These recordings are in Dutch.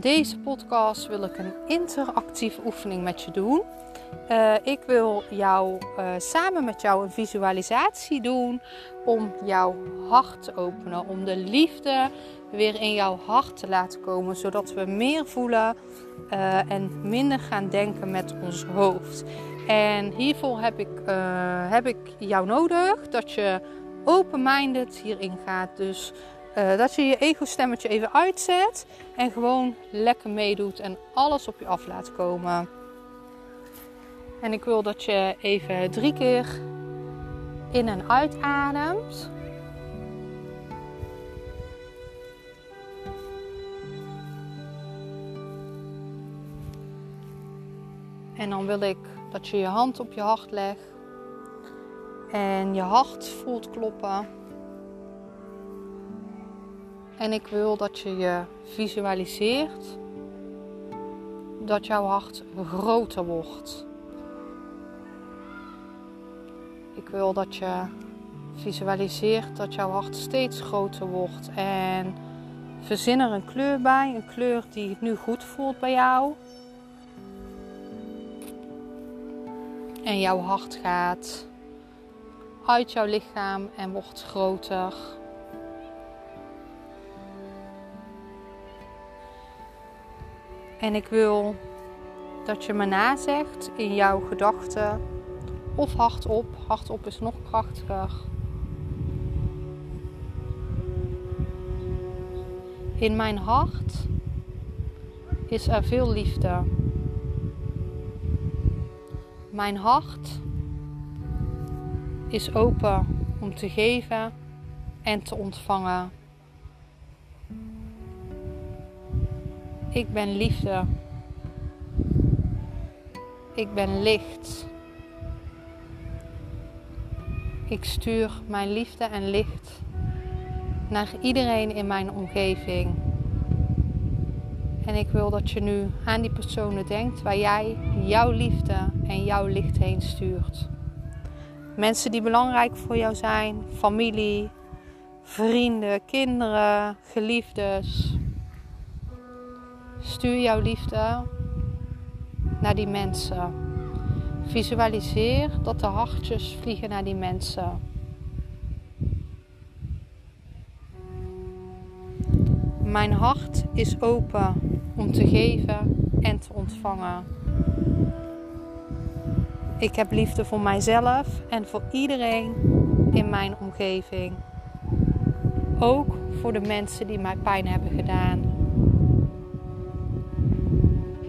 Deze podcast wil ik een interactieve oefening met je doen. Uh, ik wil jou uh, samen met jou een visualisatie doen om jouw hart te openen, om de liefde weer in jouw hart te laten komen, zodat we meer voelen uh, en minder gaan denken met ons hoofd. En hiervoor heb ik, heb ik jou nodig dat je open-minded hierin gaat. Dus uh, dat je je ego-stemmetje even uitzet en gewoon lekker meedoet en alles op je af laat komen. En ik wil dat je even drie keer in en uitademt. En dan wil ik dat je je hand op je hart legt en je hart voelt kloppen. En ik wil dat je je visualiseert dat jouw hart groter wordt. Ik wil dat je visualiseert dat jouw hart steeds groter wordt. En verzin er een kleur bij, een kleur die nu goed voelt bij jou. En jouw hart gaat uit jouw lichaam en wordt groter. En ik wil dat je me nazegt in jouw gedachten of hardop. Hardop is nog krachtiger. In mijn hart is er veel liefde. Mijn hart is open om te geven en te ontvangen. Ik ben liefde. Ik ben licht. Ik stuur mijn liefde en licht naar iedereen in mijn omgeving. En ik wil dat je nu aan die personen denkt waar jij jouw liefde en jouw licht heen stuurt. Mensen die belangrijk voor jou zijn, familie, vrienden, kinderen, geliefdes. Stuur jouw liefde naar die mensen. Visualiseer dat de hartjes vliegen naar die mensen. Mijn hart is open om te geven en te ontvangen. Ik heb liefde voor mijzelf en voor iedereen in mijn omgeving. Ook voor de mensen die mij pijn hebben gedaan.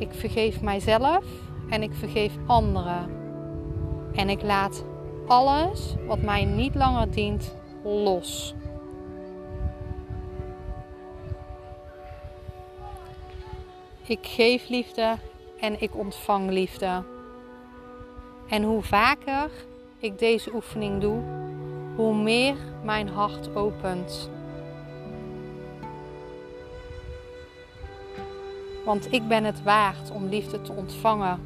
Ik vergeef mijzelf en ik vergeef anderen. En ik laat alles wat mij niet langer dient los. Ik geef liefde en ik ontvang liefde. En hoe vaker ik deze oefening doe, hoe meer mijn hart opent. Want ik ben het waard om liefde te ontvangen.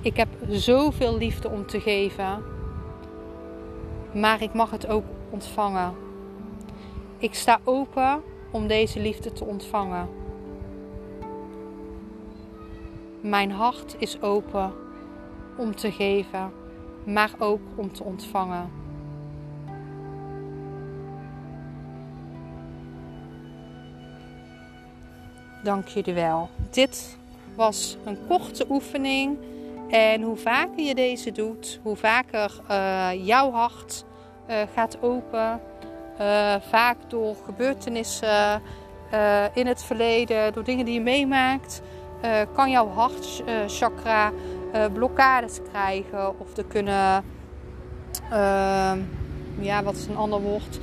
Ik heb zoveel liefde om te geven, maar ik mag het ook ontvangen. Ik sta open om deze liefde te ontvangen. Mijn hart is open om te geven, maar ook om te ontvangen. Dank jullie wel. Dit was een korte oefening. En hoe vaker je deze doet, hoe vaker uh, jouw hart uh, gaat open. Uh, vaak door gebeurtenissen in het verleden, door dingen die je meemaakt, kan jouw hartchakra blokkades krijgen of er kunnen, uh, ja, wat is een ander woord?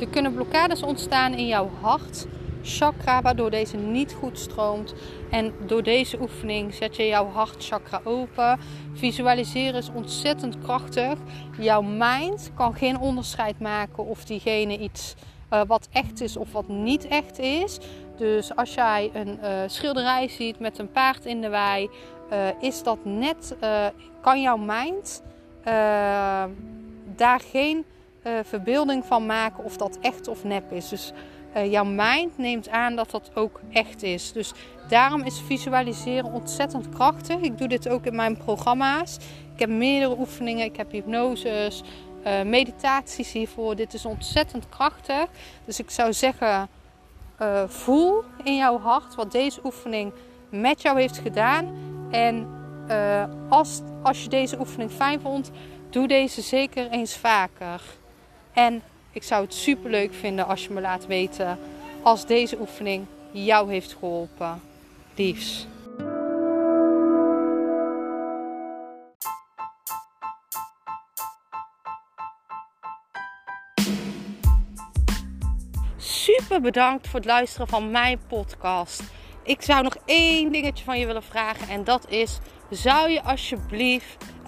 Er kunnen blokkades ontstaan in jouw hart chakra, waardoor deze niet goed stroomt. En door deze oefening zet je jouw hartchakra open. Visualiseren is ontzettend krachtig. Jouw mind kan geen onderscheid maken of diegene iets uh, wat echt is of wat niet echt is. Dus als jij een uh, schilderij ziet met een paard in de wei, uh, is dat net, kan jouw mind daar geen verbeelding van maken of dat echt of nep is. Dus uh, jouw mind neemt aan dat dat ook echt is. Dus daarom is visualiseren ontzettend krachtig. Ik doe dit ook in mijn programma's. Ik heb meerdere oefeningen, ik heb hypnoses, uh, meditaties hiervoor. Dit is ontzettend krachtig. Dus ik zou zeggen, uh, voel in jouw hart wat deze oefening met jou heeft gedaan. En als, als je deze oefening fijn vond, doe deze zeker eens vaker. En ik zou het super leuk vinden als je me laat weten als deze oefening jou heeft geholpen. Liefs. Super bedankt voor het luisteren van mijn podcast. Ik zou nog één dingetje van je willen vragen en dat is: zou je alsjeblieft